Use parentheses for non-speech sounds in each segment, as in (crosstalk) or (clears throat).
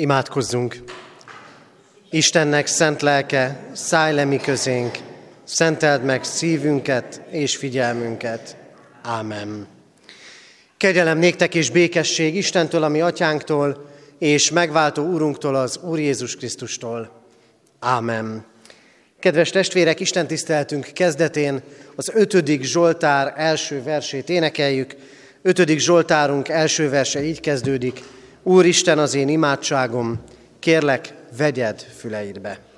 Imádkozzunk! Istennek szent lelke, szállj le mi közénk, szenteld meg szívünket és figyelmünket. Ámen. Kegyelem néktek és békesség Istentől, ami atyánktól, és megváltó Úrunktól, az Úr Jézus Krisztustól. Ámen. Kedves testvérek, Isten tiszteltünk kezdetén az ötödik Zsoltár első versét énekeljük. Ötödik Zsoltárunk első verse így kezdődik. Úristen az én imádságom, kérlek, vegyed füleidbe.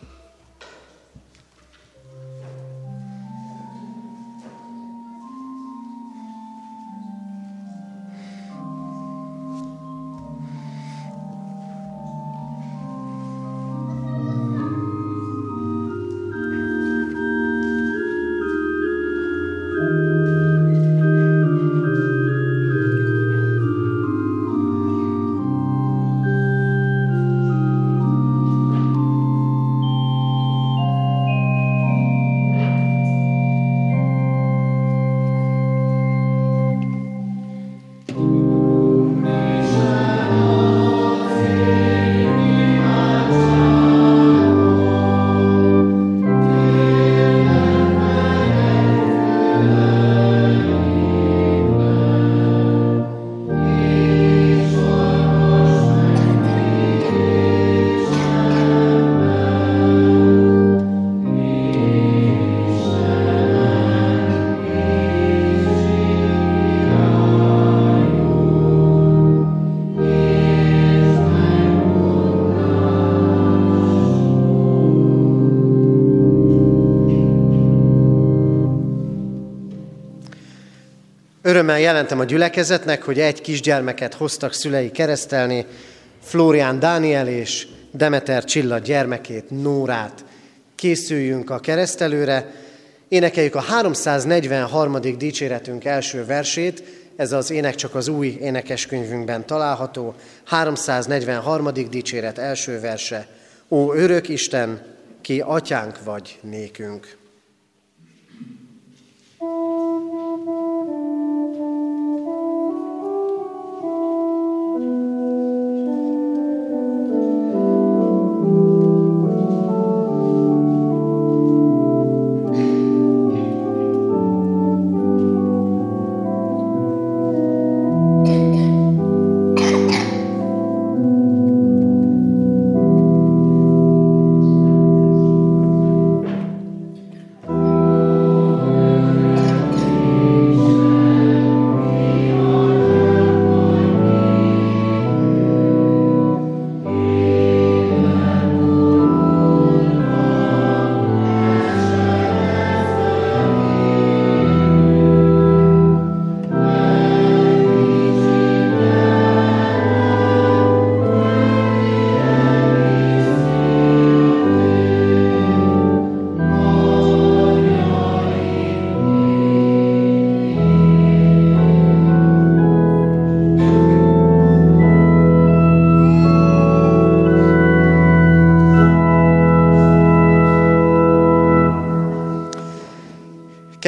Örömmel jelentem a gyülekezetnek, hogy egy kisgyermeket hoztak szülei keresztelni, Flórián Dániel és Demeter Csilla gyermekét, Nórát. Készüljünk a keresztelőre, énekeljük a 343. dicséretünk első versét, ez az ének csak az új énekeskönyvünkben található, 343. dicséret első verse. Ó örök Isten, ki atyánk vagy nékünk.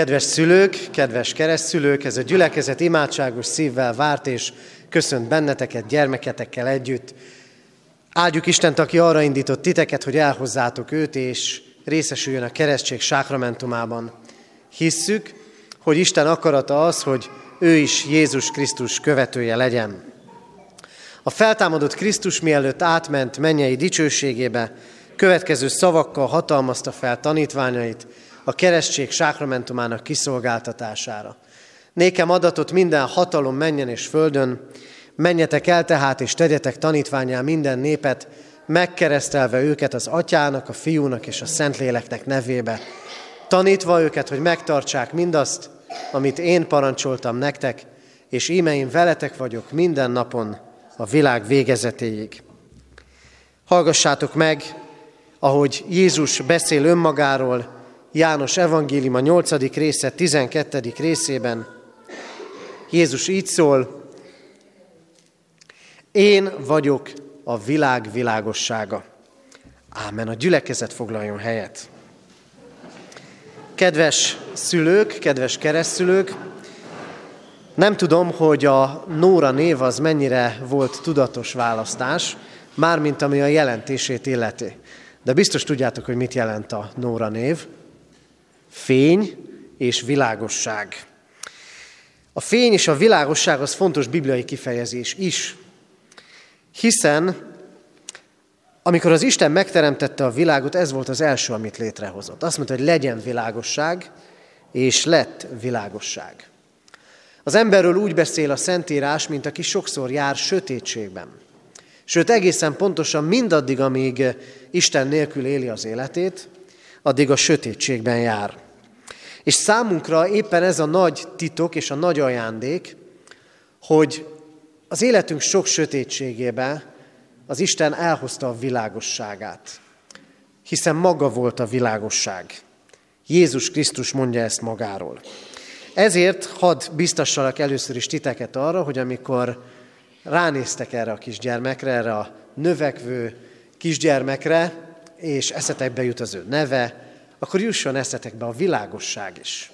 Kedves szülők, kedves keresztszülők, ez a gyülekezet imádságos szívvel várt és köszönt benneteket gyermeketekkel együtt. Áldjuk Istent, aki arra indított titeket, hogy elhozzátok őt, és részesüljön a keresztség sákramentumában. Hisszük, hogy Isten akarata az, hogy ő is Jézus Krisztus követője legyen. A feltámadott Krisztus mielőtt átment mennyei dicsőségébe, következő szavakkal hatalmazta fel tanítványait, a keresztség sákramentumának kiszolgáltatására. Nékem adatot minden hatalom menjen és földön, menjetek el tehát és tegyetek tanítványá minden népet, megkeresztelve őket az atyának, a fiúnak és a szentléleknek nevébe, tanítva őket, hogy megtartsák mindazt, amit én parancsoltam nektek, és íme én veletek vagyok minden napon a világ végezetéig. Hallgassátok meg, ahogy Jézus beszél önmagáról, János evangéliuma 8. része 12. részében Jézus így szól, én vagyok a világ világossága. Ámen. A gyülekezet foglaljon helyet. Kedves szülők, kedves keresztülők, nem tudom, hogy a Nóra név az mennyire volt tudatos választás. mármint ami a jelentését illeti. De biztos tudjátok, hogy mit jelent a Nóra név. Fény és világosság. A fény és a világosság az fontos bibliai kifejezés is, hiszen amikor az Isten megteremtette a világot, ez volt az első, amit létrehozott. Azt mondta, hogy legyen világosság, és lett világosság. Az emberről úgy beszél a Szentírás, mint aki sokszor jár sötétségben. Sőt, egészen pontosan mindaddig, amíg Isten nélkül éli az életét, addig a sötétségben jár. És számunkra éppen ez a nagy titok és a nagy ajándék, hogy az életünk sok sötétségébe az Isten elhozta a világosságát, hiszen maga volt a világosság. Jézus Krisztus mondja ezt magáról. Ezért hadd biztassalak először is titeket arra, hogy amikor ránéztek erre a kisgyermekre, erre a növekvő kisgyermekre, és eszetekbe jut az ő neve, akkor jusson eszetekbe a világosság is.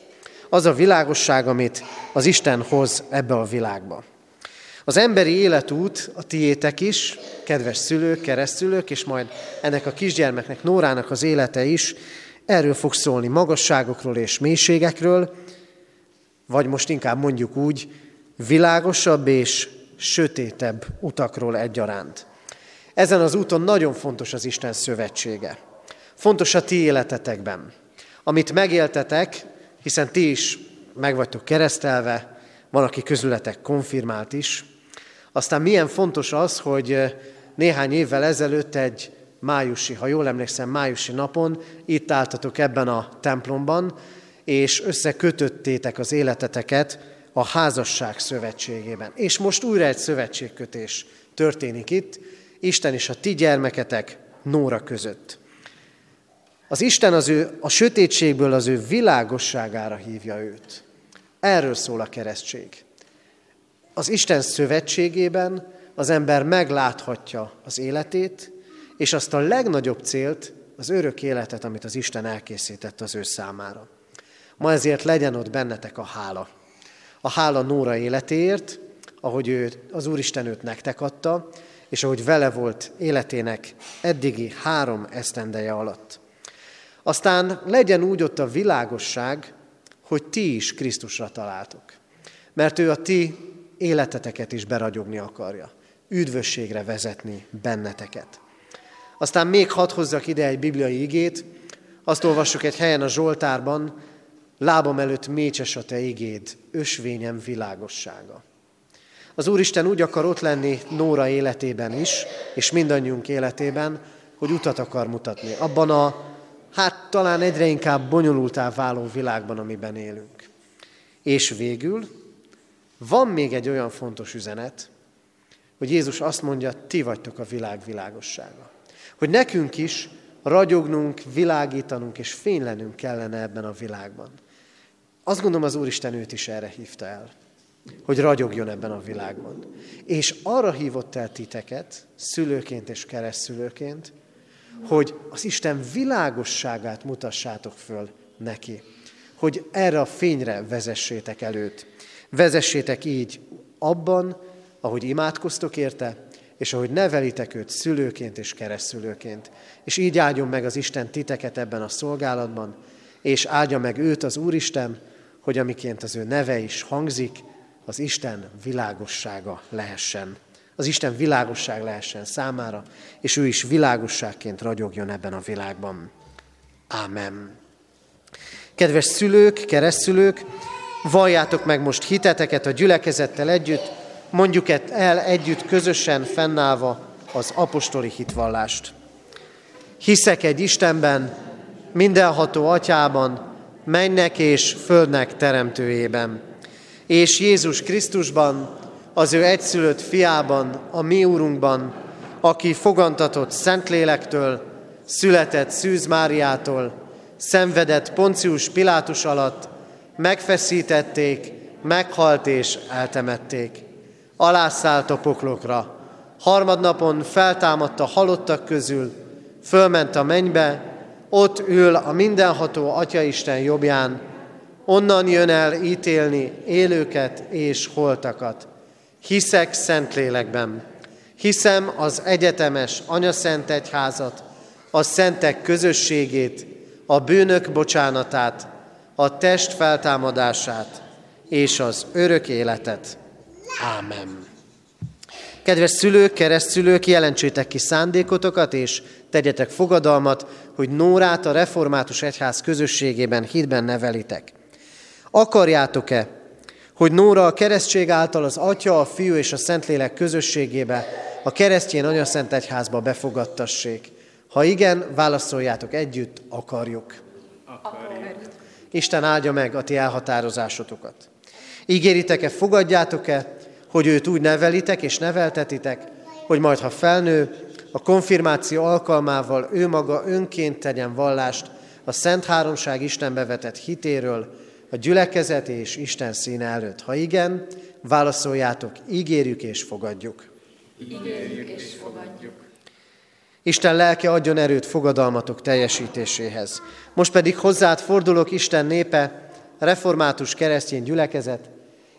Az a világosság, amit az Isten hoz ebbe a világba. Az emberi életút, a tiétek is, kedves szülők, keresztülők, és majd ennek a kisgyermeknek, Nórának az élete is, erről fog szólni magasságokról és mélységekről, vagy most inkább mondjuk úgy, világosabb és sötétebb utakról egyaránt. Ezen az úton nagyon fontos az Isten szövetsége. Fontos a ti életetekben. Amit megéltetek, hiszen ti is meg keresztelve, van, aki közületek konfirmált is. Aztán milyen fontos az, hogy néhány évvel ezelőtt egy májusi, ha jól emlékszem, májusi napon itt álltatok ebben a templomban, és összekötöttétek az életeteket a házasság szövetségében. És most újra egy szövetségkötés történik itt, Isten és a ti gyermeketek Nóra között. Az Isten az ő, a sötétségből az ő világosságára hívja őt. Erről szól a keresztség. Az Isten szövetségében az ember megláthatja az életét, és azt a legnagyobb célt, az örök életet, amit az Isten elkészített az ő számára. Ma ezért legyen ott bennetek a hála. A hála Nóra életéért, ahogy ő, az Úristen őt nektek adta, és ahogy vele volt életének eddigi három esztendeje alatt. Aztán legyen úgy ott a világosság, hogy ti is Krisztusra találtok. Mert ő a ti életeteket is beragyogni akarja. Üdvösségre vezetni benneteket. Aztán még hadd hozzak ide egy bibliai igét, azt olvassuk egy helyen a Zsoltárban, lábam előtt mécses a te igéd, ösvényem világossága. Az Úristen úgy akar ott lenni Nóra életében is, és mindannyiunk életében, hogy utat akar mutatni. Abban a, hát talán egyre inkább bonyolultá váló világban, amiben élünk. És végül van még egy olyan fontos üzenet, hogy Jézus azt mondja, ti vagytok a világ világossága. Hogy nekünk is ragyognunk, világítanunk és fénylenünk kellene ebben a világban. Azt gondolom, az Úristen őt is erre hívta el, hogy ragyogjon ebben a világban. És arra hívott el titeket, szülőként és keresztülőként, hogy az Isten világosságát mutassátok föl neki, hogy erre a fényre vezessétek előtt. Vezessétek így abban, ahogy imádkoztok érte, és ahogy nevelitek őt szülőként és keresztülőként. És így áldjon meg az Isten titeket ebben a szolgálatban, és áldja meg őt az Úristen, hogy amiként az ő neve is hangzik, az Isten világossága lehessen. Az Isten világosság lehessen számára, és ő is világosságként ragyogjon ebben a világban. Ámen. Kedves szülők, keresztülők, valljátok meg most hiteteket a gyülekezettel együtt, mondjuk el együtt közösen fennállva az apostoli hitvallást. Hiszek egy Istenben, mindenható atyában, mennek és földnek teremtőjében, és Jézus Krisztusban, az ő egyszülött fiában, a mi úrunkban, aki fogantatott Szentlélektől, született Szűz Máriától, szenvedett Poncius Pilátus alatt, megfeszítették, meghalt és eltemették. Alászállt a poklokra, harmadnapon feltámadt a halottak közül, fölment a mennybe, ott ül a mindenható Atyaisten jobbján, onnan jön el ítélni élőket és holtakat. Hiszek Szentlélekben, Hiszem az egyetemes anyaszent egyházat, a szentek közösségét, a bűnök bocsánatát, a test feltámadását és az örök életet. Ámen. Kedves szülők, keresztszülők, jelentsétek ki szándékotokat, és tegyetek fogadalmat, hogy Nórát a református egyház közösségében hitben nevelitek. Akarjátok-e, hogy Nóra a keresztség által az Atya, a Fiú és a Szentlélek közösségébe, a keresztjén anyaszent egyházba befogadtassék? Ha igen, válaszoljátok együtt, akarjuk. Akarjuk. Isten áldja meg a ti elhatározásotokat. Ígéritek-e, fogadjátok-e, hogy őt úgy nevelitek és neveltetitek, hogy majd, ha felnő, a konfirmáció alkalmával ő maga önként tegyen vallást a Szent Háromság Istenbe vetett hitéről, a gyülekezet és Isten színe előtt. Ha igen, válaszoljátok, ígérjük és fogadjuk. Ígérjük és fogadjuk. Isten lelke adjon erőt fogadalmatok teljesítéséhez. Most pedig hozzád fordulok, Isten népe, református keresztény gyülekezet,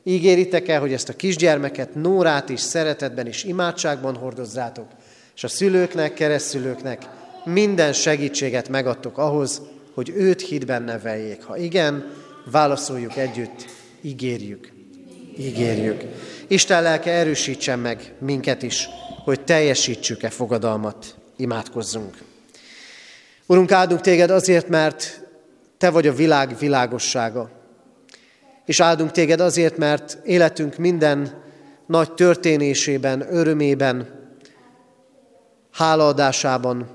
Ígéritek el, hogy ezt a kisgyermeket, Nórát is szeretetben és imádságban hordozzátok, és a szülőknek, keresztülőknek minden segítséget megadtok ahhoz, hogy őt hitben neveljék. Ha igen, válaszoljuk együtt, ígérjük. Ígérjük. Isten lelke erősítsen meg minket is, hogy teljesítsük-e fogadalmat. Imádkozzunk. Urunk, áldunk téged azért, mert te vagy a világ világossága és áldunk téged azért, mert életünk minden nagy történésében, örömében, hálaadásában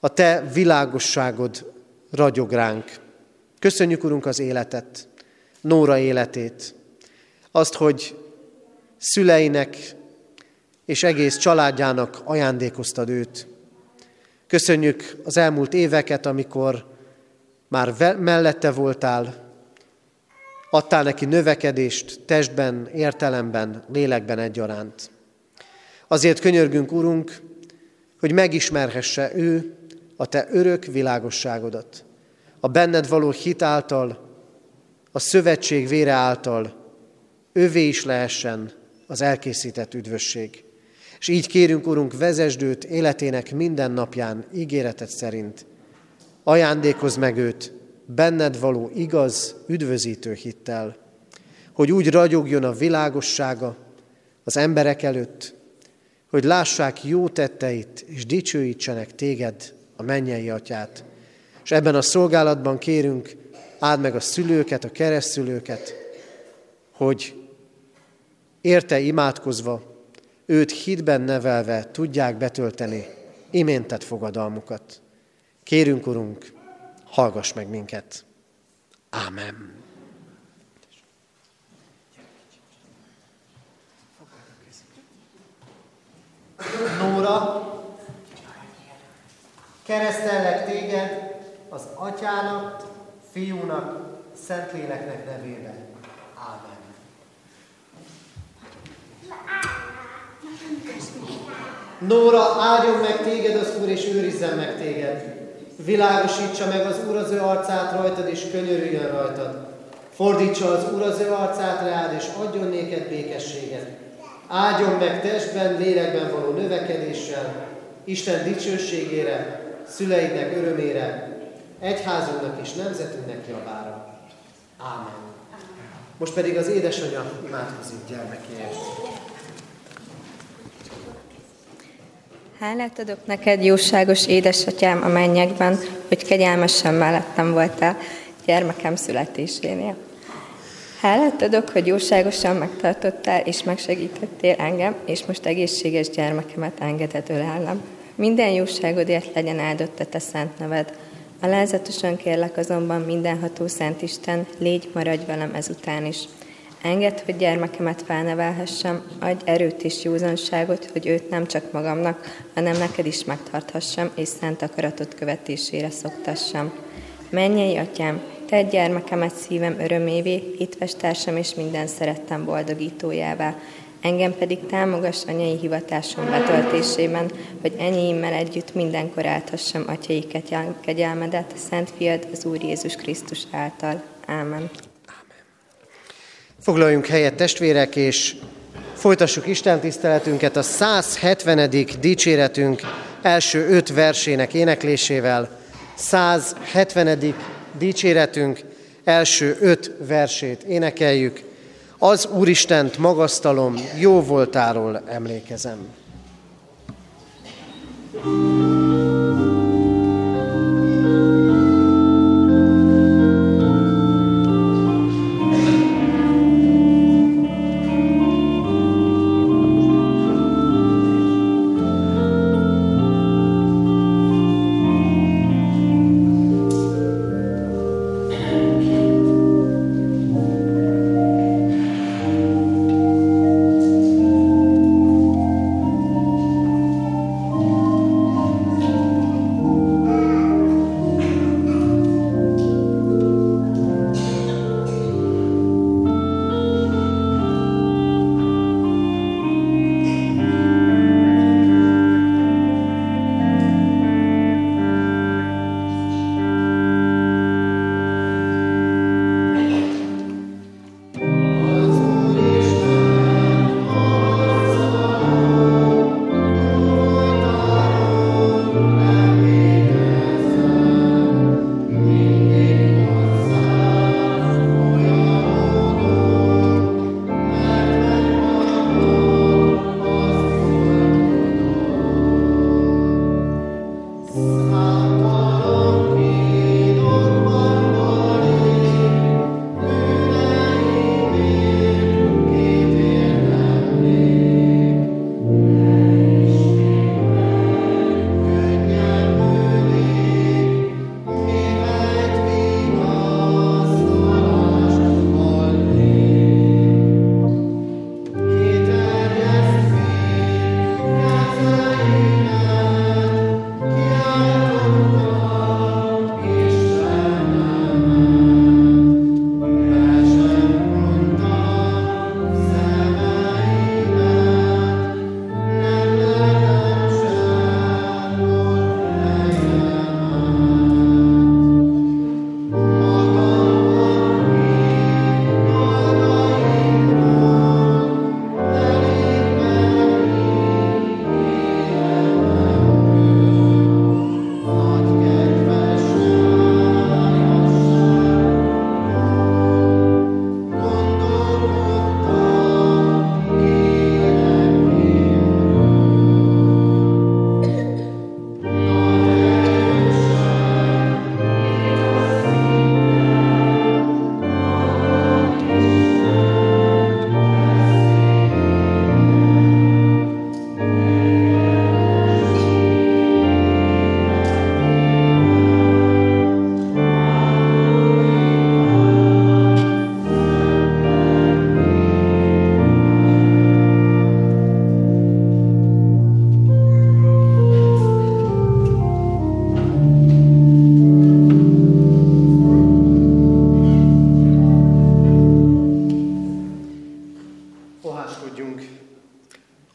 a te világosságod ragyog ránk. Köszönjük, Urunk, az életet, Nóra életét, azt, hogy szüleinek és egész családjának ajándékoztad őt. Köszönjük az elmúlt éveket, amikor már mellette voltál, Adtál neki növekedést testben, értelemben, lélekben egyaránt. Azért könyörgünk, Urunk, hogy megismerhesse ő a Te örök világosságodat. A benned való hit által, a szövetség vére által ővé is lehessen az elkészített üdvösség. És így kérünk, Urunk, vezesd őt életének minden napján ígéretet szerint. Ajándékozz meg őt benned való igaz, üdvözítő hittel, hogy úgy ragyogjon a világossága az emberek előtt, hogy lássák jó tetteit, és dicsőítsenek téged, a mennyei atyát. És ebben a szolgálatban kérünk, áld meg a szülőket, a keresztülőket, hogy érte imádkozva, őt hitben nevelve tudják betölteni iméntett fogadalmukat. Kérünk, Urunk, hallgass meg minket. Ámen. Nóra, keresztellek téged az Atyának, Fiúnak, Szentléleknek nevében. Ámen. Nóra, áldjon meg téged az Úr, és őrizzen meg téged. Világosítsa meg az Úr az ő arcát rajtad, és könyörüljön rajtad. Fordítsa az Úr az ő arcát rád, és adjon néked békességet. Áldjon meg testben, lélekben való növekedéssel, Isten dicsőségére, szüleidnek örömére, egyházunknak és nemzetünknek javára. Ámen. Most pedig az édesanyja imádkozik gyermekéért. Hálát adok neked, jóságos édesatyám a mennyekben, hogy kegyelmesen mellettem voltál gyermekem születésénél. Hálát adok, hogy jóságosan megtartottál és megsegítettél engem, és most egészséges gyermekemet engeded ölellem. Minden jóságodért legyen áldott a te szent neved. Alázatosan kérlek azonban mindenható Szent Isten, légy, maradj velem ezután is. Engedd, hogy gyermekemet felnevelhessem, adj erőt és józanságot, hogy őt nem csak magamnak, hanem neked is megtarthassam, és szent akaratot követésére szoktassam. Mennyei atyám, te gyermekemet szívem örömévé, hitves társam és minden szerettem boldogítójává. Engem pedig támogass anyai hivatásom betöltésében, hogy enyéimmel együtt mindenkor áthassam atyai kegyelmedet, Szent Fiad, az Úr Jézus Krisztus által. Ámen. Foglaljunk helyet testvérek, és Folytassuk Isten tiszteletünket a 170. dicséretünk első öt versének éneklésével. 170. dicséretünk első öt versét énekeljük. Az Úristent magasztalom, jó voltáról emlékezem. thank you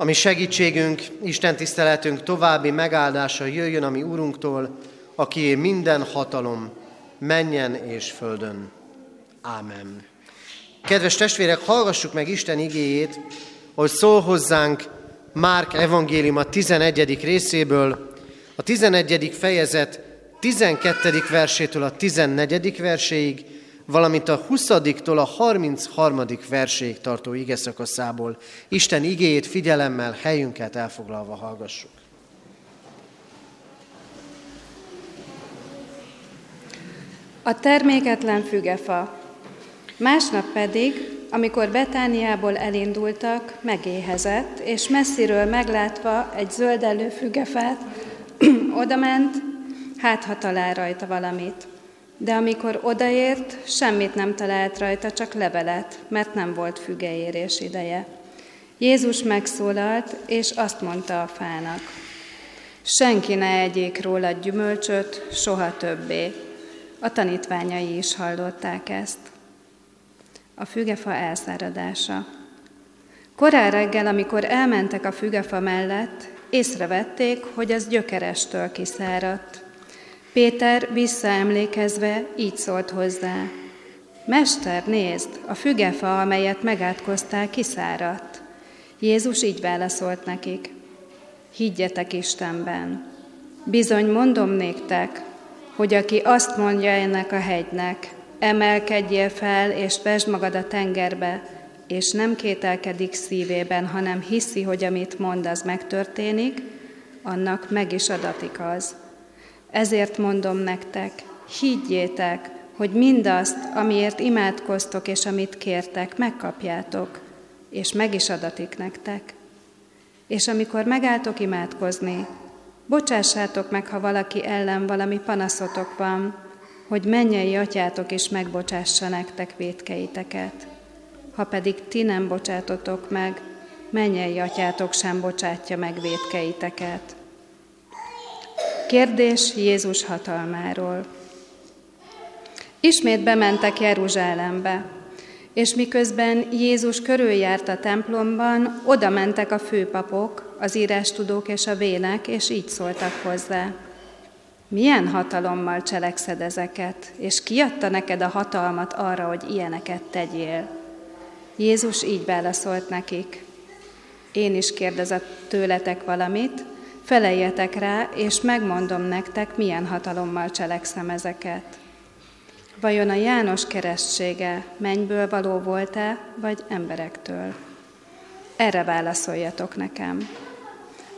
Ami segítségünk, Isten tiszteletünk további megáldása jöjjön a mi Úrunktól, aki minden hatalom, menjen és földön. Ámen. Kedves testvérek, hallgassuk meg Isten igéjét, hogy szól hozzánk Márk evangélium a 11. részéből, a 11. fejezet 12. versétől a 14. verséig, valamint a 20-tól a 33. verséig tartó ige szakaszából. Isten igéjét figyelemmel, helyünket elfoglalva hallgassuk. A terméketlen fügefa. Másnap pedig, amikor Betániából elindultak, megéhezett, és messziről meglátva egy zöldelő fügefát, (clears throat) odament, hát ha talál rajta valamit. De amikor odaért, semmit nem talált rajta, csak levelet, mert nem volt fügeérés ideje. Jézus megszólalt, és azt mondta a fának, senki ne egyék róla gyümölcsöt, soha többé. A tanítványai is hallották ezt. A fügefa elszáradása. Korán reggel, amikor elmentek a fügefa mellett, észrevették, hogy az gyökerestől kiszáradt. Péter visszaemlékezve így szólt hozzá. Mester, nézd, a fügefa, amelyet megátkoztál, kiszáradt. Jézus így válaszolt nekik, higgyetek Istenben. Bizony mondom néktek, hogy aki azt mondja ennek a hegynek, emelkedjél fel és vesd magad a tengerbe, és nem kételkedik szívében, hanem hiszi, hogy amit mond, az megtörténik, annak meg is adatik az. Ezért mondom nektek, higgyétek, hogy mindazt, amiért imádkoztok és amit kértek, megkapjátok, és meg is adatik nektek. És amikor megálltok imádkozni, bocsássátok meg, ha valaki ellen valami panaszotok van, hogy mennyei atyátok is megbocsássa nektek védkeiteket. Ha pedig ti nem bocsátotok meg, mennyei atyátok sem bocsátja meg védkeiteket. Kérdés Jézus hatalmáról. Ismét bementek Jeruzsálembe, és miközben Jézus körüljárt a templomban, oda mentek a főpapok, az írástudók és a vének, és így szóltak hozzá. Milyen hatalommal cselekszed ezeket, és kiadta neked a hatalmat arra, hogy ilyeneket tegyél? Jézus így válaszolt nekik. Én is kérdezett tőletek valamit, feleljetek rá, és megmondom nektek, milyen hatalommal cselekszem ezeket. Vajon a János keresztsége mennyből való volt-e, vagy emberektől? Erre válaszoljatok nekem.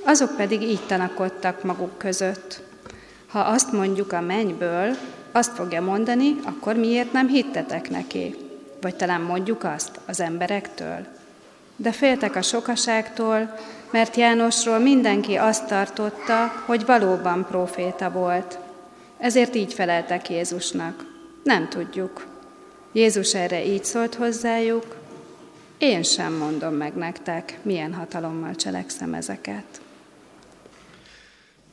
Azok pedig így tanakodtak maguk között. Ha azt mondjuk a mennyből, azt fogja mondani, akkor miért nem hittetek neki? Vagy talán mondjuk azt az emberektől? De féltek a sokaságtól, mert Jánosról mindenki azt tartotta, hogy valóban proféta volt. Ezért így feleltek Jézusnak. Nem tudjuk. Jézus erre így szólt hozzájuk, én sem mondom meg nektek, milyen hatalommal cselekszem ezeket.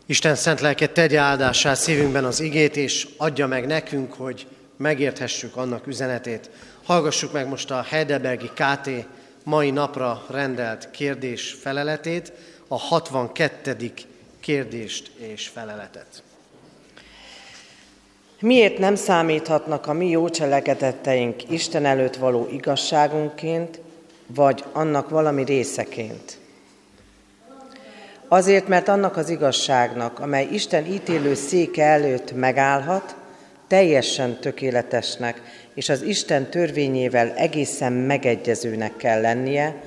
Isten szent lelke tegye áldásá szívünkben az igét, és adja meg nekünk, hogy megérthessük annak üzenetét. Hallgassuk meg most a Heidelbergi KT mai napra rendelt kérdés feleletét, a 62. kérdést és feleletet. Miért nem számíthatnak a mi jó cselekedeteink Isten előtt való igazságunként, vagy annak valami részeként? Azért, mert annak az igazságnak, amely Isten ítélő széke előtt megállhat, teljesen tökéletesnek és az Isten törvényével egészen megegyezőnek kell lennie,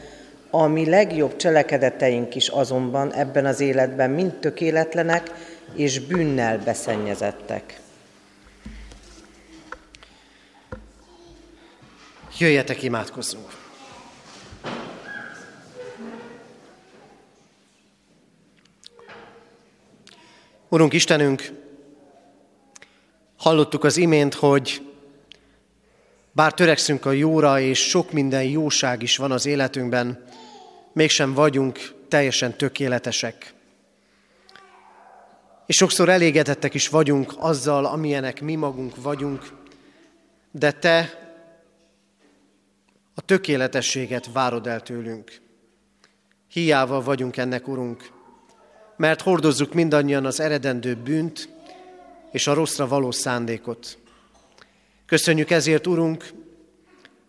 a mi legjobb cselekedeteink is azonban ebben az életben mind tökéletlenek és bűnnel beszennyezettek. Jöjjetek, imádkozzunk! Urunk Istenünk, hallottuk az imént, hogy bár törekszünk a jóra, és sok minden jóság is van az életünkben, mégsem vagyunk teljesen tökéletesek. És sokszor elégedettek is vagyunk azzal, amilyenek mi magunk vagyunk, de Te a tökéletességet várod el tőlünk. Hiába vagyunk ennek, Urunk, mert hordozzuk mindannyian az eredendő bűnt és a rosszra való szándékot. Köszönjük ezért, Urunk,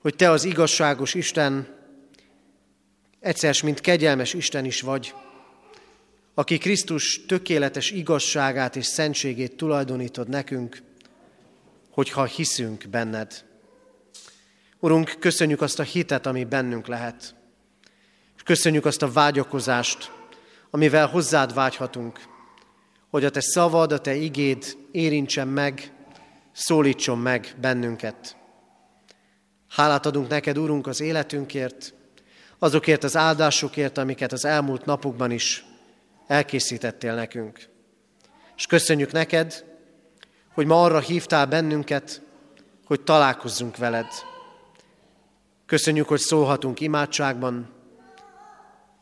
hogy Te az igazságos Isten, egyszer, mint kegyelmes Isten is vagy, aki Krisztus tökéletes igazságát és szentségét tulajdonítod nekünk, hogyha hiszünk benned. Urunk, köszönjük azt a hitet, ami bennünk lehet. És köszönjük azt a vágyakozást, amivel hozzád vágyhatunk, hogy a te szavad, a te igéd érintsen meg, szólítson meg bennünket. Hálát adunk neked, Úrunk, az életünkért, azokért az áldásokért, amiket az elmúlt napokban is elkészítettél nekünk. És köszönjük neked, hogy ma arra hívtál bennünket, hogy találkozzunk veled. Köszönjük, hogy szólhatunk imádságban,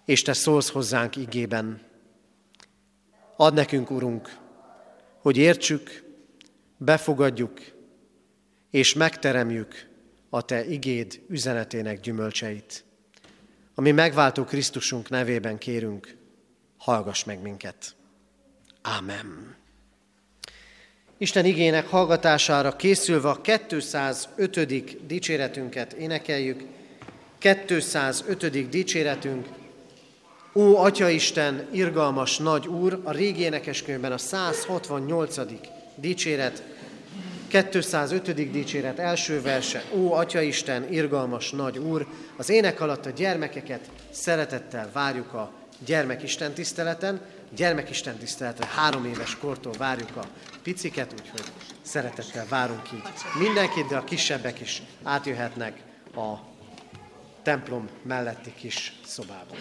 és Te szólsz hozzánk igében. Ad nekünk, Urunk, hogy értsük, befogadjuk, és megteremjük a Te igéd üzenetének gyümölcseit. Ami megváltó Krisztusunk nevében kérünk, hallgass meg minket. Ámen. Isten igének hallgatására készülve a 205. dicséretünket énekeljük. 205. dicséretünk Ó, Atya Isten, irgalmas nagy Úr, a régi énekeskönyvben a 168. dicséret, 205. dicséret első verse. Ó, Atya Isten, irgalmas nagy Úr, az ének alatt a gyermekeket szeretettel várjuk a gyermekisten tiszteleten. Gyermekisten tiszteleten három éves kortól várjuk a piciket, úgyhogy szeretettel várunk így mindenkit, de a kisebbek is átjöhetnek a templom melletti kis szobába.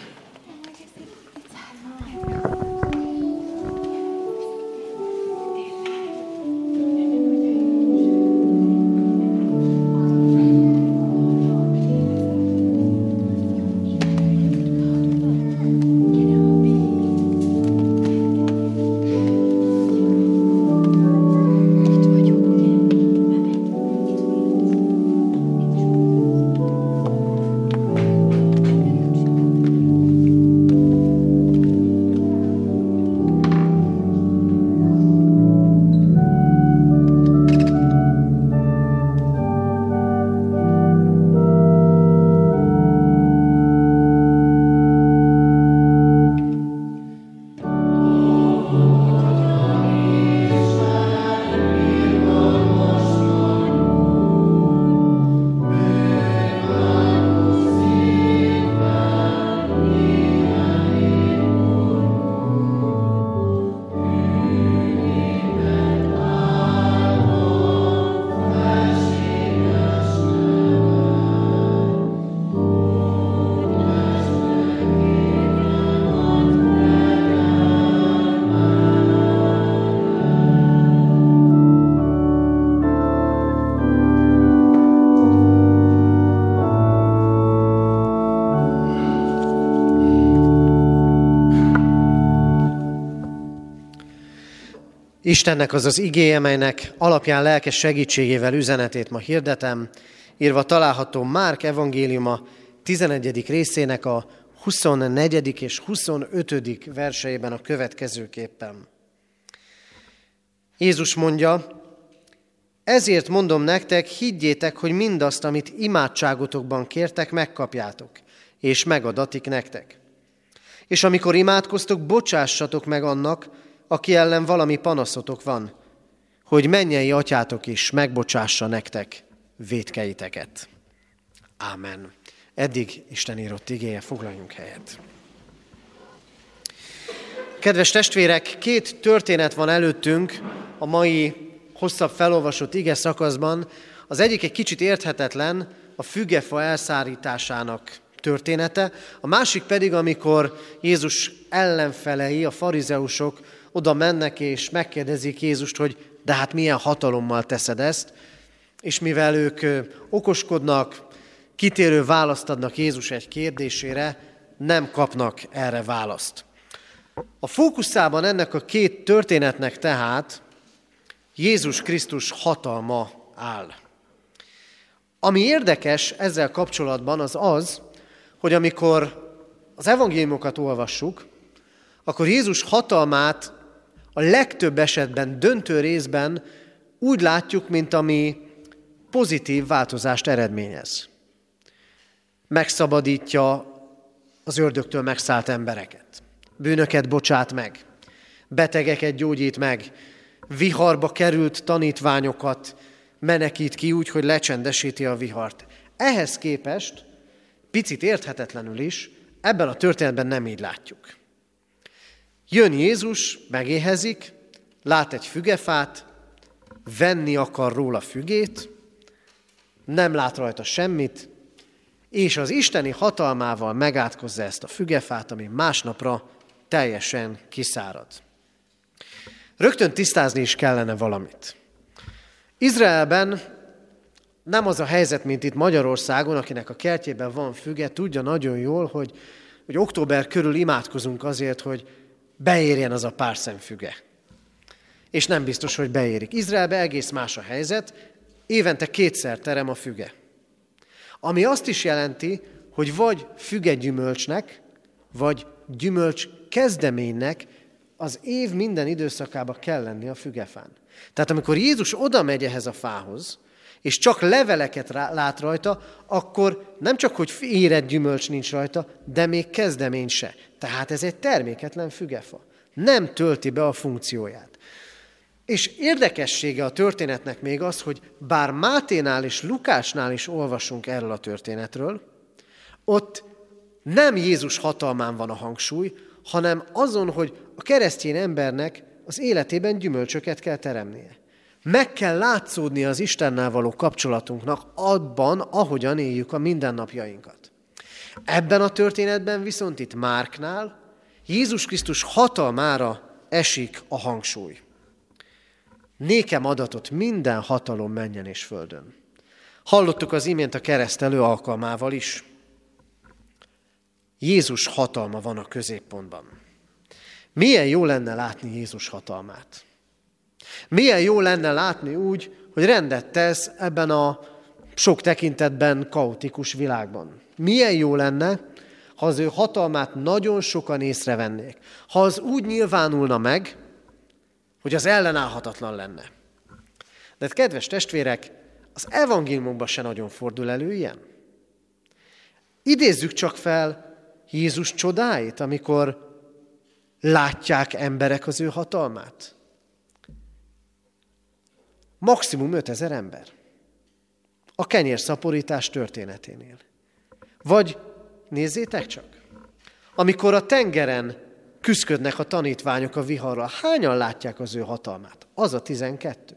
Istennek az az igéje, melynek alapján lelkes segítségével üzenetét ma hirdetem, írva található Márk evangéliuma 11. részének a 24. és 25. verseiben a következőképpen. Jézus mondja, ezért mondom nektek, higgyétek, hogy mindazt, amit imádságotokban kértek, megkapjátok, és megadatik nektek. És amikor imádkoztok, bocsássatok meg annak, aki ellen valami panaszotok van, hogy mennyei atyátok is megbocsássa nektek védkeiteket. Ámen. Eddig Isten írott igéje, foglaljunk helyet. Kedves testvérek, két történet van előttünk a mai hosszabb felolvasott ige szakaszban. Az egyik egy kicsit érthetetlen, a fügefa elszárításának története, a másik pedig, amikor Jézus ellenfelei, a farizeusok oda mennek és megkérdezik Jézust, hogy de hát milyen hatalommal teszed ezt, és mivel ők okoskodnak, kitérő választ adnak Jézus egy kérdésére, nem kapnak erre választ. A fókuszában ennek a két történetnek tehát Jézus Krisztus hatalma áll. Ami érdekes ezzel kapcsolatban az az, hogy amikor az evangéliumokat olvassuk, akkor Jézus hatalmát a legtöbb esetben, döntő részben úgy látjuk, mint ami pozitív változást eredményez. Megszabadítja az ördögtől megszállt embereket. Bűnöket bocsát meg. Betegeket gyógyít meg. Viharba került tanítványokat menekít ki úgy, hogy lecsendesíti a vihart. Ehhez képest, picit érthetetlenül is, ebben a történetben nem így látjuk. Jön Jézus, megéhezik, lát egy fügefát, venni akar róla fügét, nem lát rajta semmit, és az isteni hatalmával megátkozza ezt a fügefát, ami másnapra teljesen kiszárad. Rögtön tisztázni is kellene valamit. Izraelben nem az a helyzet, mint itt Magyarországon, akinek a kertjében van füge, tudja nagyon jól, hogy, hogy október körül imádkozunk azért, hogy beérjen az a pár szemfüge. És nem biztos, hogy beérik. Izraelbe egész más a helyzet, évente kétszer terem a füge. Ami azt is jelenti, hogy vagy füge gyümölcsnek, vagy gyümölcs kezdeménynek az év minden időszakába kell lenni a fügefán. Tehát amikor Jézus oda megy ehhez a fához, és csak leveleket lát rajta, akkor nem csak, hogy érett gyümölcs nincs rajta, de még kezdemény se. Tehát ez egy terméketlen fügefa. Nem tölti be a funkcióját. És érdekessége a történetnek még az, hogy bár Máténál és Lukásnál is olvasunk erről a történetről, ott nem Jézus hatalmán van a hangsúly, hanem azon, hogy a keresztény embernek az életében gyümölcsöket kell teremnie. Meg kell látszódni az Istennel való kapcsolatunknak abban, ahogyan éljük a mindennapjainkat. Ebben a történetben viszont itt Márknál Jézus Krisztus hatalmára esik a hangsúly. Nékem adatot minden hatalom menjen és földön. Hallottuk az imént a keresztelő alkalmával is. Jézus hatalma van a középpontban. Milyen jó lenne látni Jézus hatalmát. Milyen jó lenne látni úgy, hogy rendet tesz ebben a sok tekintetben kaotikus világban. Milyen jó lenne, ha az ő hatalmát nagyon sokan észrevennék. Ha az úgy nyilvánulna meg, hogy az ellenállhatatlan lenne. De hát, kedves testvérek, az evangéliumban se nagyon fordul elő ilyen. Idézzük csak fel Jézus csodáit, amikor látják emberek az ő hatalmát. Maximum 5000 ember. A kenyérszaporítás történeténél. Vagy nézzétek csak, amikor a tengeren küzdködnek a tanítványok a viharral. Hányan látják az ő hatalmát? Az a tizenkettő.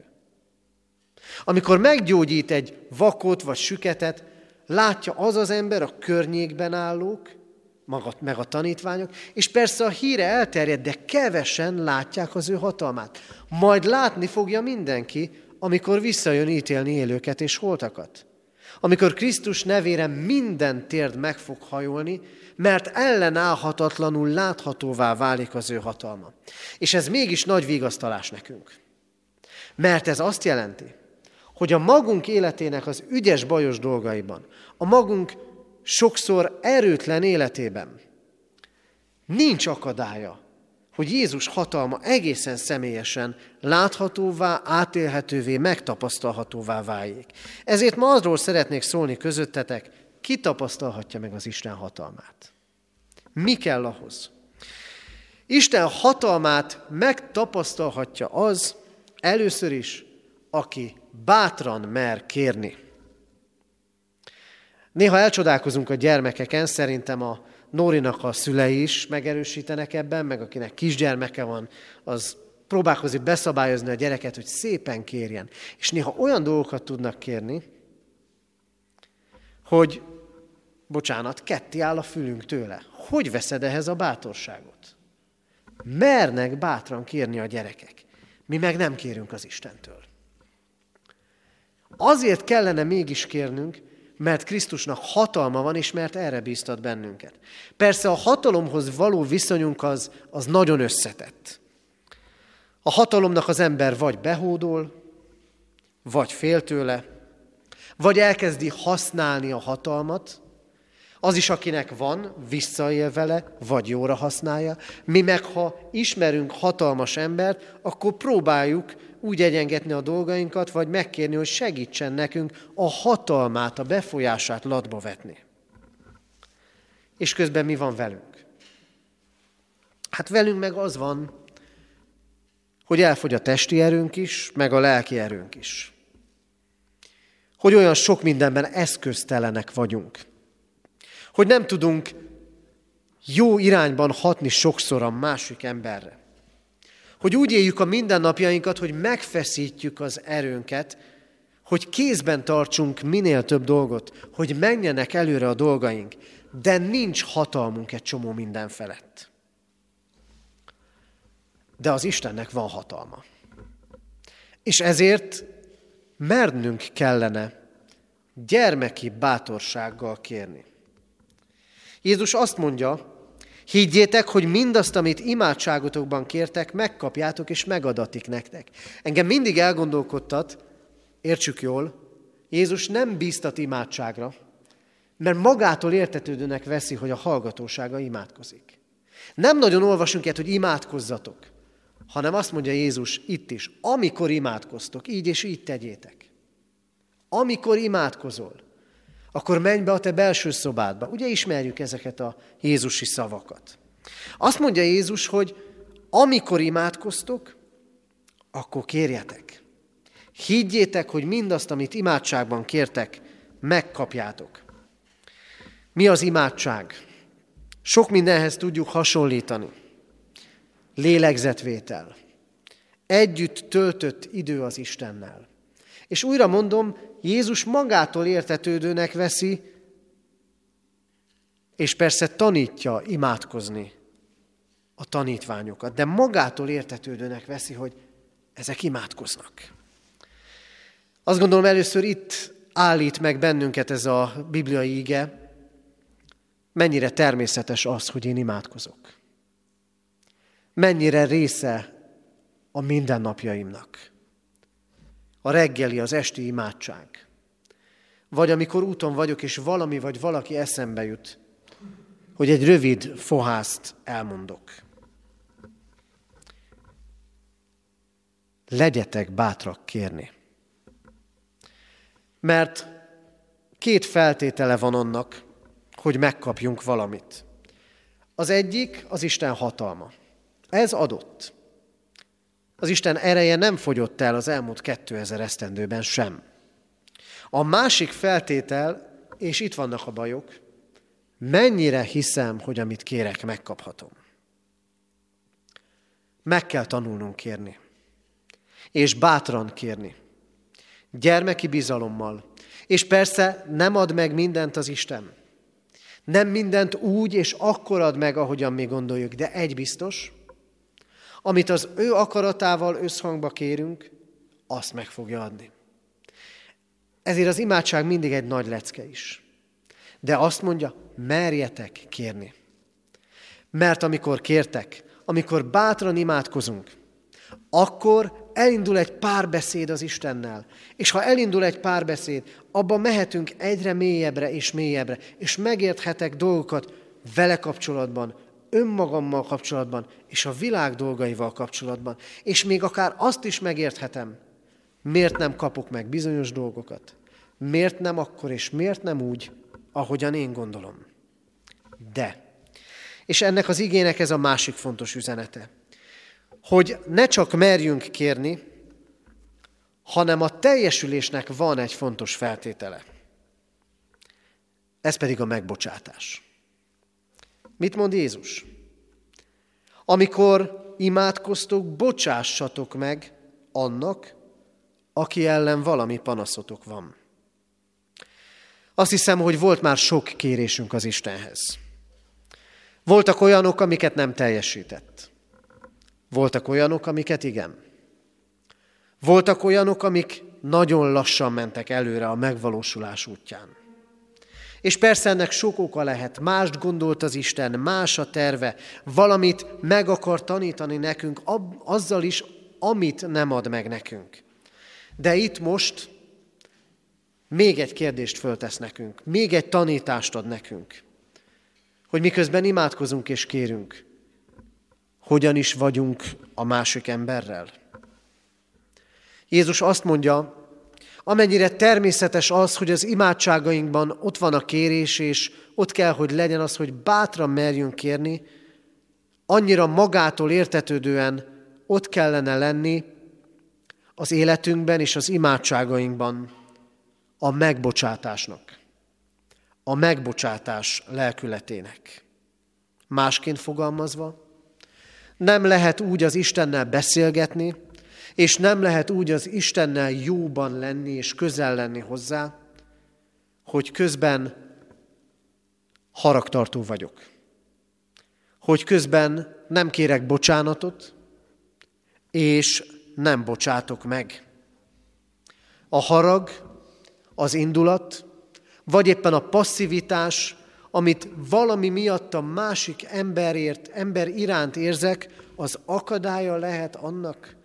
Amikor meggyógyít egy vakot vagy süketet, látja az az ember, a környékben állók, maga, meg a tanítványok, és persze a híre elterjed, de kevesen látják az ő hatalmát. Majd látni fogja mindenki, amikor visszajön ítélni élőket és holtakat. Amikor Krisztus nevére minden térd meg fog hajolni, mert ellenállhatatlanul láthatóvá válik az ő hatalma. És ez mégis nagy vigasztalás nekünk. Mert ez azt jelenti, hogy a magunk életének az ügyes bajos dolgaiban, a magunk sokszor erőtlen életében nincs akadálya, hogy Jézus hatalma egészen személyesen láthatóvá, átélhetővé, megtapasztalhatóvá váljék. Ezért ma arról szeretnék szólni közöttetek, ki tapasztalhatja meg az Isten hatalmát? Mi kell ahhoz? Isten hatalmát megtapasztalhatja az először is, aki bátran mer kérni. Néha elcsodálkozunk a gyermekeken, szerintem a Nórinak a szülei is megerősítenek ebben, meg akinek kisgyermeke van, az próbálkozik beszabályozni a gyereket, hogy szépen kérjen. És néha olyan dolgokat tudnak kérni, hogy, bocsánat, ketti áll a fülünk tőle. Hogy veszed ehhez a bátorságot? Mernek bátran kérni a gyerekek. Mi meg nem kérünk az Istentől. Azért kellene mégis kérnünk, mert Krisztusnak hatalma van, és mert erre bíztat bennünket. Persze a hatalomhoz való viszonyunk az, az nagyon összetett. A hatalomnak az ember vagy behódol, vagy fél tőle, vagy elkezdi használni a hatalmat, az is, akinek van, visszaél vele, vagy jóra használja. Mi meg, ha ismerünk hatalmas embert, akkor próbáljuk úgy egyengetni a dolgainkat, vagy megkérni, hogy segítsen nekünk a hatalmát, a befolyását latba vetni. És közben mi van velünk? Hát velünk meg az van, hogy elfogy a testi erőnk is, meg a lelki erőnk is. Hogy olyan sok mindenben eszköztelenek vagyunk. Hogy nem tudunk jó irányban hatni sokszor a másik emberre. Hogy úgy éljük a mindennapjainkat, hogy megfeszítjük az erőnket, hogy kézben tartsunk minél több dolgot, hogy menjenek előre a dolgaink, de nincs hatalmunk egy csomó minden felett. De az Istennek van hatalma. És ezért mernünk kellene gyermeki bátorsággal kérni. Jézus azt mondja, Higgyétek, hogy mindazt, amit imádságotokban kértek, megkapjátok és megadatik nektek. Engem mindig elgondolkodtat, értsük jól, Jézus nem bíztat imádságra, mert magától értetődőnek veszi, hogy a hallgatósága imádkozik. Nem nagyon olvasunk ilyet, hogy imádkozzatok, hanem azt mondja Jézus itt is, amikor imádkoztok, így és így tegyétek. Amikor imádkozol, akkor menj be a te belső szobádba. Ugye ismerjük ezeket a Jézusi szavakat. Azt mondja Jézus, hogy amikor imádkoztok, akkor kérjetek. Higgyétek, hogy mindazt, amit imádságban kértek, megkapjátok. Mi az imádság? Sok mindenhez tudjuk hasonlítani. Lélegzetvétel. Együtt töltött idő az Istennel. És újra mondom, Jézus magától értetődőnek veszi, és persze tanítja imádkozni a tanítványokat, de magától értetődőnek veszi, hogy ezek imádkoznak. Azt gondolom először itt állít meg bennünket ez a bibliai ige, mennyire természetes az, hogy én imádkozok. Mennyire része a mindennapjaimnak. A reggeli, az esti imádság. Vagy amikor úton vagyok, és valami vagy valaki eszembe jut, hogy egy rövid fohászt elmondok. Legyetek bátrak kérni. Mert két feltétele van annak, hogy megkapjunk valamit. Az egyik az Isten hatalma. Ez adott. Az Isten ereje nem fogyott el az elmúlt 2000 esztendőben sem. A másik feltétel, és itt vannak a bajok, mennyire hiszem, hogy amit kérek, megkaphatom. Meg kell tanulnunk kérni. És bátran kérni. Gyermeki bizalommal. És persze nem ad meg mindent az Isten. Nem mindent úgy és akkor ad meg, ahogyan mi gondoljuk, de egy biztos, amit az ő akaratával összhangba kérünk, azt meg fogja adni. Ezért az imádság mindig egy nagy lecke is. De azt mondja, merjetek kérni. Mert amikor kértek, amikor bátran imádkozunk, akkor elindul egy párbeszéd az Istennel. És ha elindul egy párbeszéd, abban mehetünk egyre mélyebbre és mélyebbre, és megérthetek dolgokat vele kapcsolatban, önmagammal kapcsolatban, és a világ dolgaival kapcsolatban. És még akár azt is megérthetem, miért nem kapok meg bizonyos dolgokat. Miért nem akkor, és miért nem úgy, ahogyan én gondolom. De, és ennek az igének ez a másik fontos üzenete, hogy ne csak merjünk kérni, hanem a teljesülésnek van egy fontos feltétele. Ez pedig a megbocsátás. Mit mond Jézus? Amikor imádkoztok, bocsássatok meg annak, aki ellen valami panaszotok van. Azt hiszem, hogy volt már sok kérésünk az Istenhez. Voltak olyanok, amiket nem teljesített. Voltak olyanok, amiket igen. Voltak olyanok, amik nagyon lassan mentek előre a megvalósulás útján. És persze ennek sok oka lehet. Mást gondolt az Isten, más a terve, valamit meg akar tanítani nekünk, azzal is, amit nem ad meg nekünk. De itt most még egy kérdést föltesz nekünk, még egy tanítást ad nekünk, hogy miközben imádkozunk és kérünk, hogyan is vagyunk a másik emberrel. Jézus azt mondja, Amennyire természetes az, hogy az imádságainkban ott van a kérés, és ott kell, hogy legyen az, hogy bátran merjünk kérni, annyira magától értetődően ott kellene lenni az életünkben és az imádságainkban a megbocsátásnak, a megbocsátás lelkületének. Másként fogalmazva, nem lehet úgy az Istennel beszélgetni, és nem lehet úgy az Istennel jóban lenni és közel lenni hozzá, hogy közben haragtartó vagyok. Hogy közben nem kérek bocsánatot, és nem bocsátok meg. A harag, az indulat, vagy éppen a passzivitás, amit valami miatt a másik emberért, ember iránt érzek, az akadálya lehet annak,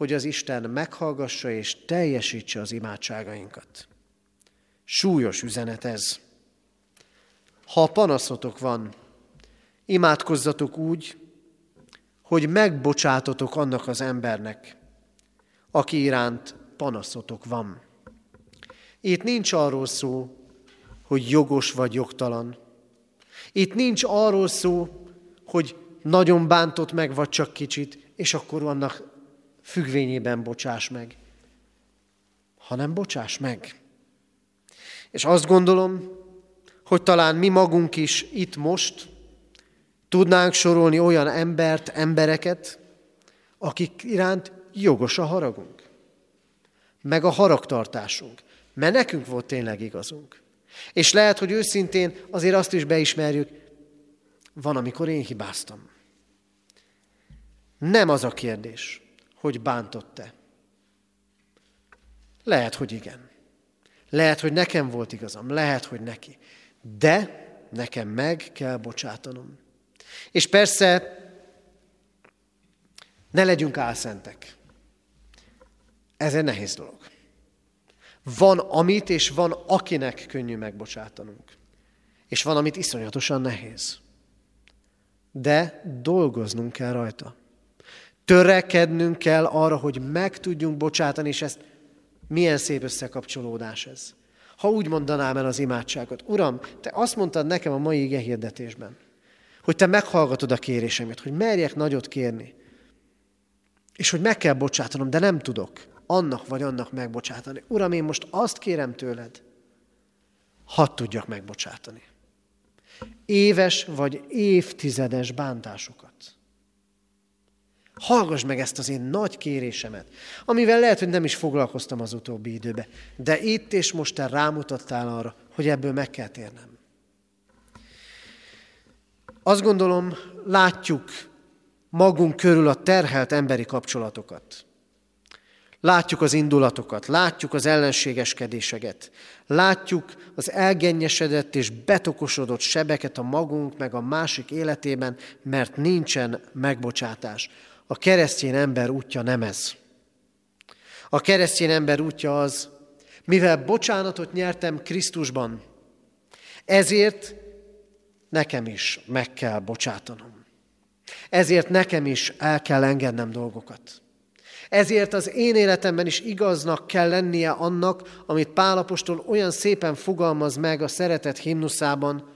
hogy az Isten meghallgassa és teljesítse az imádságainkat. Súlyos üzenet ez. Ha panaszotok van, imádkozzatok úgy, hogy megbocsátotok annak az embernek, aki iránt panaszotok van. Itt nincs arról szó, hogy jogos vagy jogtalan. Itt nincs arról szó, hogy nagyon bántott meg, vagy csak kicsit, és akkor annak függvényében bocsáss meg. Hanem bocsáss meg. És azt gondolom, hogy talán mi magunk is itt most tudnánk sorolni olyan embert, embereket, akik iránt jogos a haragunk, meg a haragtartásunk, mert nekünk volt tényleg igazunk. És lehet, hogy őszintén azért azt is beismerjük, van, amikor én hibáztam. Nem az a kérdés, hogy bántott-e. Lehet, hogy igen. Lehet, hogy nekem volt igazam, lehet, hogy neki. De nekem meg kell bocsátanom. És persze ne legyünk álszentek. Ez egy nehéz dolog. Van amit, és van akinek könnyű megbocsátanunk. És van, amit iszonyatosan nehéz. De dolgoznunk kell rajta. Törekednünk kell arra, hogy meg tudjunk bocsátani, és ezt milyen szép összekapcsolódás ez. Ha úgy mondanám el az imádságot, Uram, Te azt mondtad nekem a mai ige hirdetésben, hogy Te meghallgatod a kérésemet, hogy merjek nagyot kérni, és hogy meg kell bocsátanom, de nem tudok annak vagy annak megbocsátani. Uram, én most azt kérem tőled, hadd tudjak megbocsátani. Éves vagy évtizedes bántásokat. Hallgass meg ezt az én nagy kérésemet, amivel lehet, hogy nem is foglalkoztam az utóbbi időben, de itt és most te rámutattál arra, hogy ebből meg kell térnem. Azt gondolom, látjuk magunk körül a terhelt emberi kapcsolatokat. Látjuk az indulatokat, látjuk az ellenségeskedéseket, látjuk az elgennyesedett és betokosodott sebeket a magunk meg a másik életében, mert nincsen megbocsátás. A keresztény ember útja nem ez. A keresztény ember útja az, mivel bocsánatot nyertem Krisztusban, ezért nekem is meg kell bocsátanom. Ezért nekem is el kell engednem dolgokat. Ezért az én életemben is igaznak kell lennie annak, amit Pálapostól olyan szépen fogalmaz meg a szeretet himnuszában,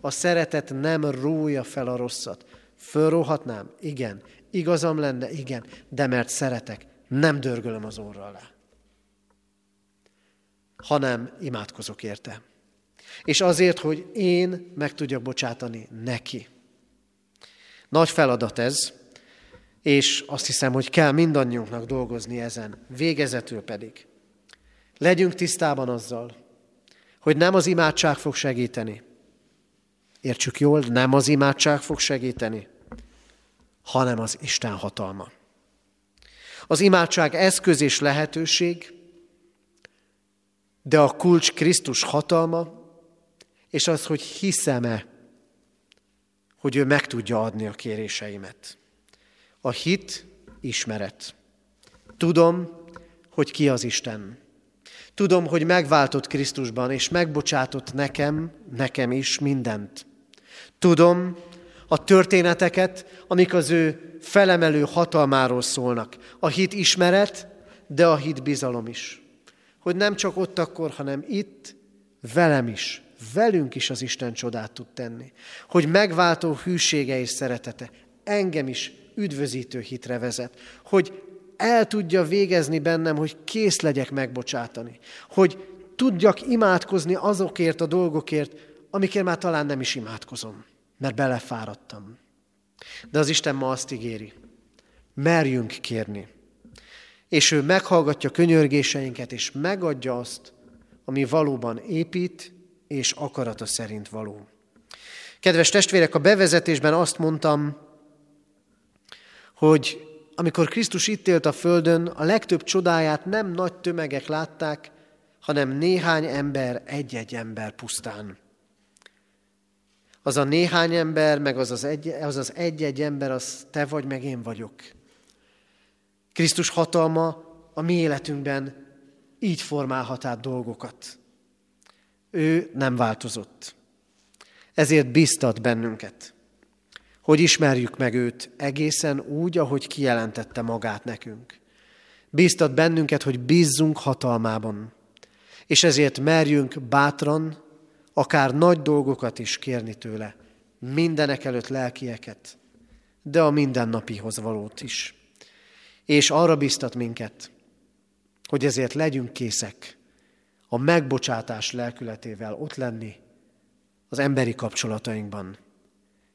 a szeretet nem rója fel a rosszat. Fölróhatnám? Igen. Igazam lenne? Igen. De mert szeretek, nem dörgölöm az orra alá. Hanem imádkozok érte. És azért, hogy én meg tudjak bocsátani neki. Nagy feladat ez, és azt hiszem, hogy kell mindannyiunknak dolgozni ezen. Végezetül pedig. Legyünk tisztában azzal, hogy nem az imádság fog segíteni. Értsük jól, nem az imádság fog segíteni, hanem az Isten hatalma. Az imádság eszköz és lehetőség, de a kulcs Krisztus hatalma, és az, hogy hiszem-e, hogy ő meg tudja adni a kéréseimet. A hit ismeret. Tudom, hogy ki az Isten. Tudom, hogy megváltott Krisztusban, és megbocsátott nekem, nekem is mindent. Tudom a történeteket, amik az ő felemelő hatalmáról szólnak. A hit ismeret, de a hit bizalom is. Hogy nem csak ott akkor, hanem itt, velem is, velünk is az Isten csodát tud tenni. Hogy megváltó hűsége és szeretete engem is üdvözítő hitre vezet, hogy el tudja végezni bennem, hogy kész legyek megbocsátani, hogy tudjak imádkozni azokért a dolgokért, amikért már talán nem is imádkozom, mert belefáradtam. De az Isten ma azt ígéri, merjünk kérni, és ő meghallgatja könyörgéseinket, és megadja azt, ami valóban épít, és akarata szerint való. Kedves testvérek, a bevezetésben azt mondtam, hogy amikor Krisztus itt élt a földön, a legtöbb csodáját nem nagy tömegek látták, hanem néhány ember, egy-egy ember pusztán. Az a néhány ember, meg az az, egy, az az egy-egy ember, az te vagy, meg én vagyok. Krisztus hatalma a mi életünkben így formálhat át dolgokat. Ő nem változott. Ezért biztat bennünket hogy ismerjük meg őt egészen úgy, ahogy kijelentette magát nekünk. Bíztat bennünket, hogy bízzunk hatalmában. És ezért merjünk bátran, akár nagy dolgokat is kérni tőle, mindenek előtt lelkieket, de a mindennapihoz valót is. És arra biztat minket, hogy ezért legyünk készek a megbocsátás lelkületével ott lenni az emberi kapcsolatainkban,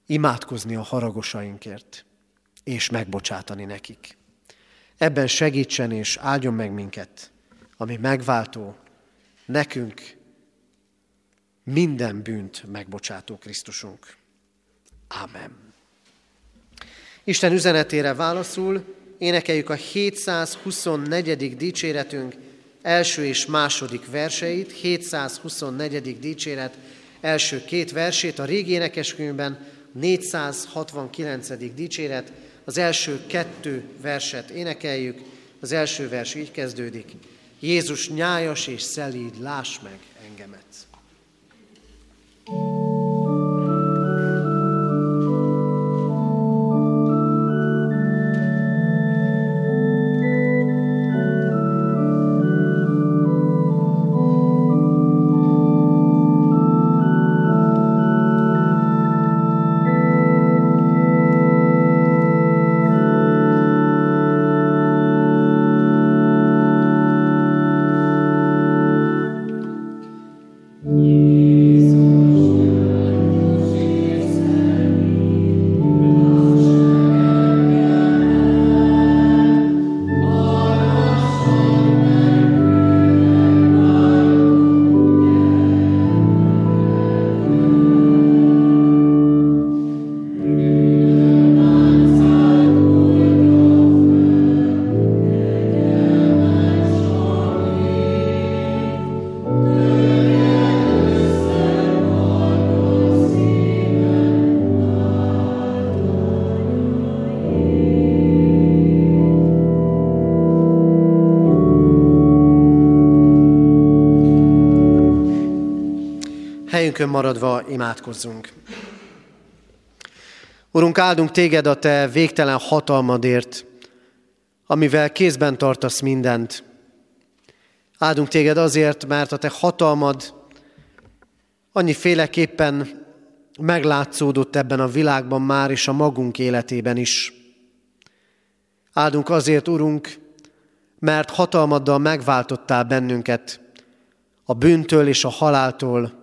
imádkozni a haragosainkért, és megbocsátani nekik. Ebben segítsen és áldjon meg minket, ami megváltó, nekünk minden bűnt megbocsátó Krisztusunk. Ámen. Isten üzenetére válaszul énekeljük a 724. dicséretünk első és második verseit, 724. dicséret első két versét, a régi énekeskönyvben 469. dicséret, az első kettő verset énekeljük, az első vers így kezdődik. Jézus nyájas és szelíd, láss meg. Thank you maradva imádkozzunk. Urunk, áldunk téged a te végtelen hatalmadért, amivel kézben tartasz mindent. Áldunk téged azért, mert a te hatalmad annyiféleképpen meglátszódott ebben a világban már, és a magunk életében is. Áldunk azért, Urunk, mert hatalmaddal megváltottál bennünket a bűntől és a haláltól,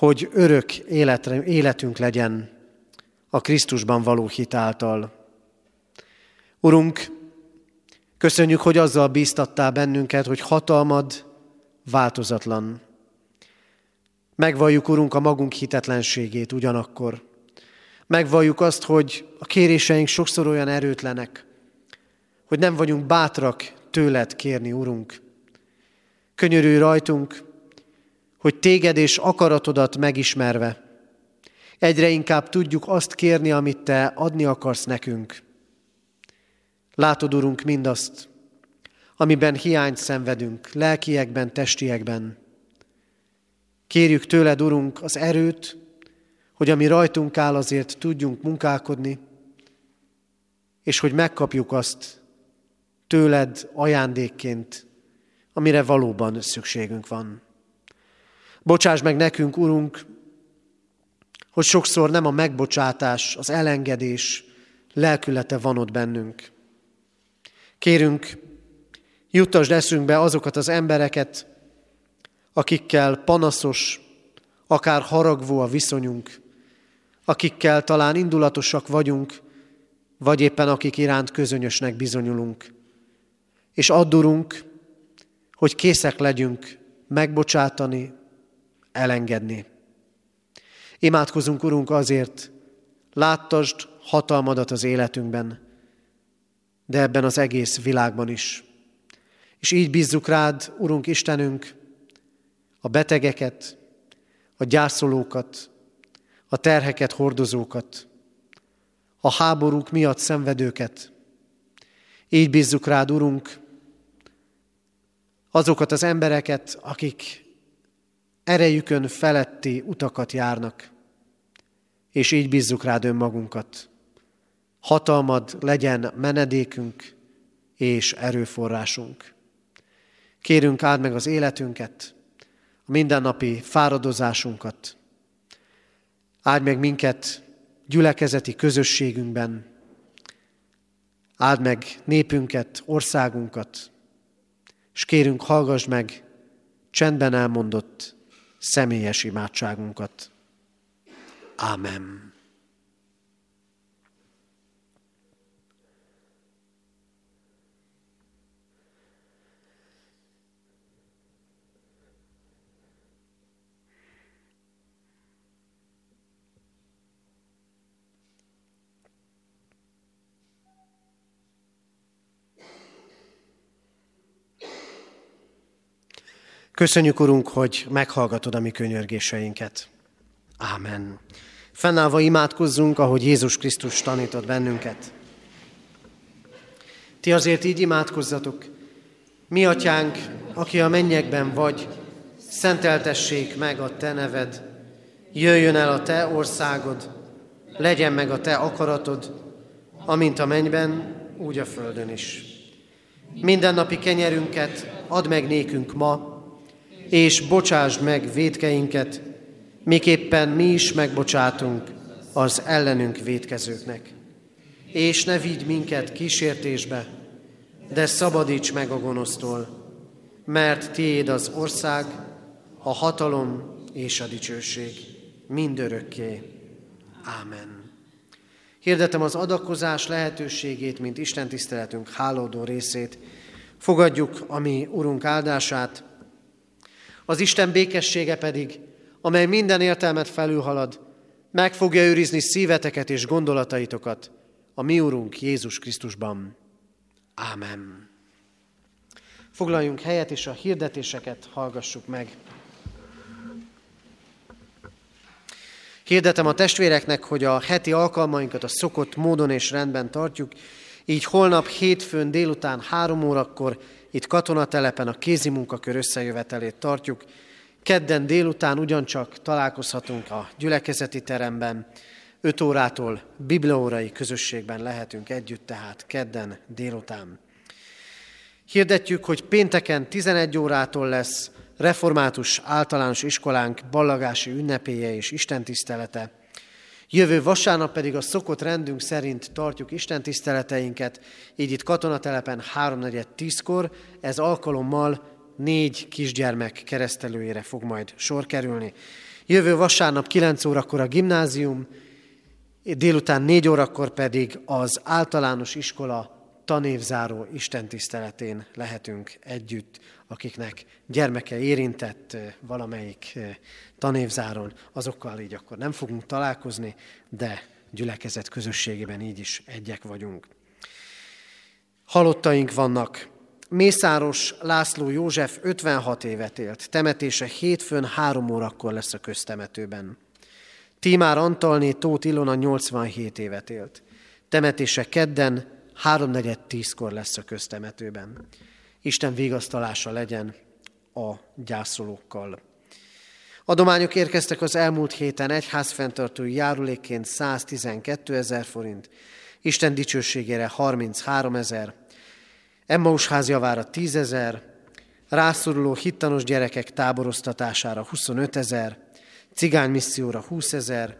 hogy örök életre, életünk legyen a Krisztusban való hitáltal. Urunk, köszönjük, hogy azzal bíztattál bennünket, hogy hatalmad változatlan. Megvalljuk, Urunk, a magunk hitetlenségét ugyanakkor. Megvalljuk azt, hogy a kéréseink sokszor olyan erőtlenek, hogy nem vagyunk bátrak tőled kérni, Urunk. Könyörülj rajtunk, hogy téged és akaratodat megismerve egyre inkább tudjuk azt kérni, amit te adni akarsz nekünk. Látod, Urunk, mindazt, amiben hiányt szenvedünk, lelkiekben, testiekben. Kérjük tőled, Urunk, az erőt, hogy ami rajtunk áll, azért tudjunk munkálkodni, és hogy megkapjuk azt tőled ajándékként, amire valóban szükségünk van. Bocsáss meg nekünk, Urunk, hogy sokszor nem a megbocsátás, az elengedés lelkülete van ott bennünk. Kérünk, juttasd eszünkbe azokat az embereket, akikkel panaszos, akár haragvó a viszonyunk, akikkel talán indulatosak vagyunk, vagy éppen akik iránt közönösnek bizonyulunk. És addurunk, hogy készek legyünk megbocsátani, elengedni. Imádkozunk, Urunk, azért, láttasd hatalmadat az életünkben, de ebben az egész világban is. És így bízzuk rád, Urunk Istenünk, a betegeket, a gyászolókat, a terheket hordozókat, a háborúk miatt szenvedőket. Így bízzuk rád, Urunk, azokat az embereket, akik erejükön feletti utakat járnak, és így bízzuk rád önmagunkat. Hatalmad legyen menedékünk és erőforrásunk. Kérünk áld meg az életünket, a mindennapi fáradozásunkat. Áld meg minket gyülekezeti közösségünkben. Áld meg népünket, országunkat, és kérünk, hallgass meg csendben elmondott személyes imádságunkat. Ámen. Köszönjük, Urunk, hogy meghallgatod a mi könyörgéseinket. Ámen. Fennállva imádkozzunk, ahogy Jézus Krisztus tanított bennünket. Ti azért így imádkozzatok. Mi, atyánk, aki a mennyekben vagy, szenteltessék meg a te neved, jöjjön el a te országod, legyen meg a te akaratod, amint a mennyben, úgy a földön is. Mindennapi kenyerünket add meg nékünk ma, és bocsásd meg védkeinket, miképpen mi is megbocsátunk az ellenünk védkezőknek. És ne vigy minket kísértésbe, de szabadíts meg a gonosztól, mert tiéd az ország, a hatalom és a dicsőség mindörökké. Ámen. Hirdetem az adakozás lehetőségét, mint Isten tiszteletünk hálódó részét. Fogadjuk a mi Urunk áldását, az Isten békessége pedig, amely minden értelmet felülhalad, meg fogja őrizni szíveteket és gondolataitokat a mi Urunk Jézus Krisztusban. Ámen. Foglaljunk helyet, és a hirdetéseket hallgassuk meg. Hirdetem a testvéreknek, hogy a heti alkalmainkat a szokott módon és rendben tartjuk, így holnap hétfőn délután három órakor itt katonatelepen a kézi munkakör összejövetelét tartjuk. Kedden délután ugyancsak találkozhatunk a gyülekezeti teremben, 5 órától bibliaórai közösségben lehetünk együtt, tehát kedden délután. Hirdetjük, hogy pénteken 11 órától lesz református általános iskolánk ballagási ünnepéje és istentisztelete. Jövő vasárnap pedig a szokott rendünk szerint tartjuk Isten tiszteleteinket, így itt katonatelepen 3.4.10-kor, ez alkalommal négy kisgyermek keresztelőjére fog majd sor kerülni. Jövő vasárnap 9 órakor a gimnázium, délután 4 órakor pedig az általános iskola tanévzáró istentiszteletén lehetünk együtt, akiknek gyermeke érintett valamelyik tanévzáron, azokkal így akkor nem fogunk találkozni, de gyülekezet közösségében így is egyek vagyunk. Halottaink vannak. Mészáros László József 56 évet élt, temetése hétfőn három órakor lesz a köztemetőben. Tímár Antalné Tóth Ilona 87 évet élt. Temetése kedden háromnegyed tízkor lesz a köztemetőben. Isten vigasztalása legyen a gyászolókkal. Adományok érkeztek az elmúlt héten egyházfenntartói járulékként 112 ezer forint, Isten dicsőségére 33 ezer, Emmaus házjavára 10 ezer, rászoruló hittanos gyerekek táboroztatására 25 ezer, cigány misszióra 20 ezer,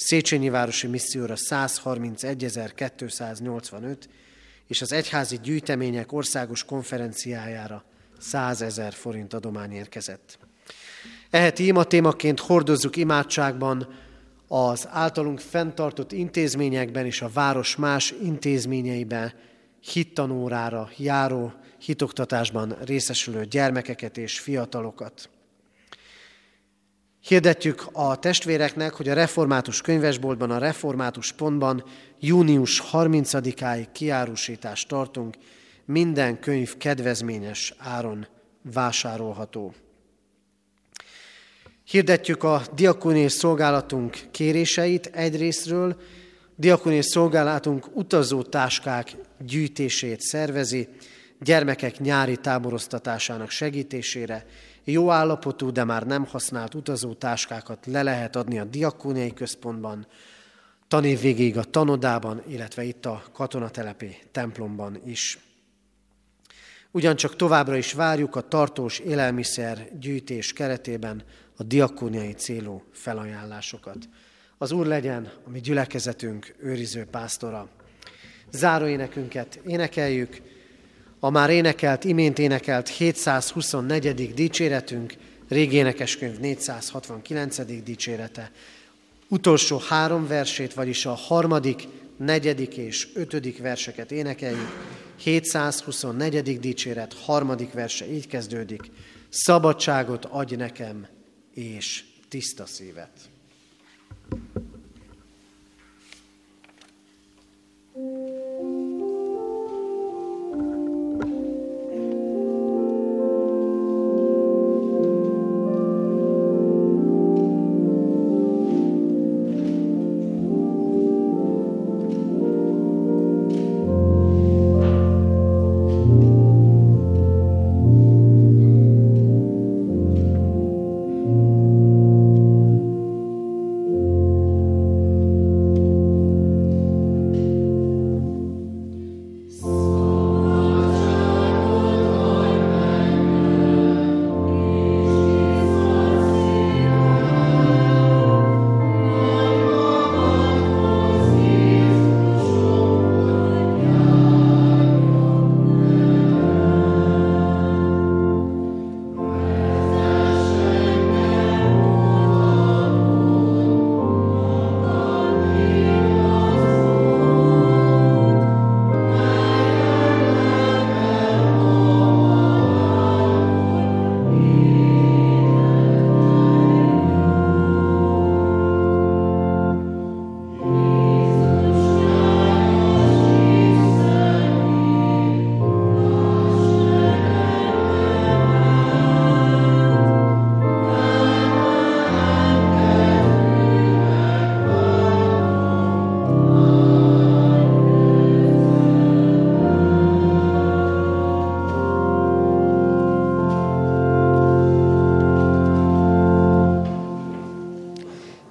Széchenyi Városi Misszióra 131.285, és az egyházi gyűjtemények országos konferenciájára 100 ezer forint adomány érkezett. Eheti ima témaként hordozzuk imádságban az általunk fenntartott intézményekben és a város más intézményeiben hittanórára járó hitoktatásban részesülő gyermekeket és fiatalokat. Hirdetjük a testvéreknek, hogy a református könyvesboltban, a református pontban június 30-áig kiárusítást tartunk, minden könyv kedvezményes áron vásárolható. Hirdetjük a diakonés szolgálatunk kéréseit egyrésztről, diakonés szolgálatunk utazó táskák gyűjtését szervezi, gyermekek nyári táboroztatásának segítésére, jó állapotú, de már nem használt utazótáskákat le lehet adni a diakóniai központban, tanév végéig a tanodában, illetve itt a katonatelepi templomban is. Ugyancsak továbbra is várjuk a tartós élelmiszer gyűjtés keretében a diakóniai célú felajánlásokat. Az Úr legyen a mi gyülekezetünk őriző pásztora. Záró énekünket énekeljük, a már énekelt, imént énekelt 724. dicséretünk, régi énekeskönyv 469. dicsérete. Utolsó három versét, vagyis a harmadik, negyedik és ötödik verseket énekeljük. 724. dicséret, harmadik verse így kezdődik. Szabadságot adj nekem, és tiszta szívet.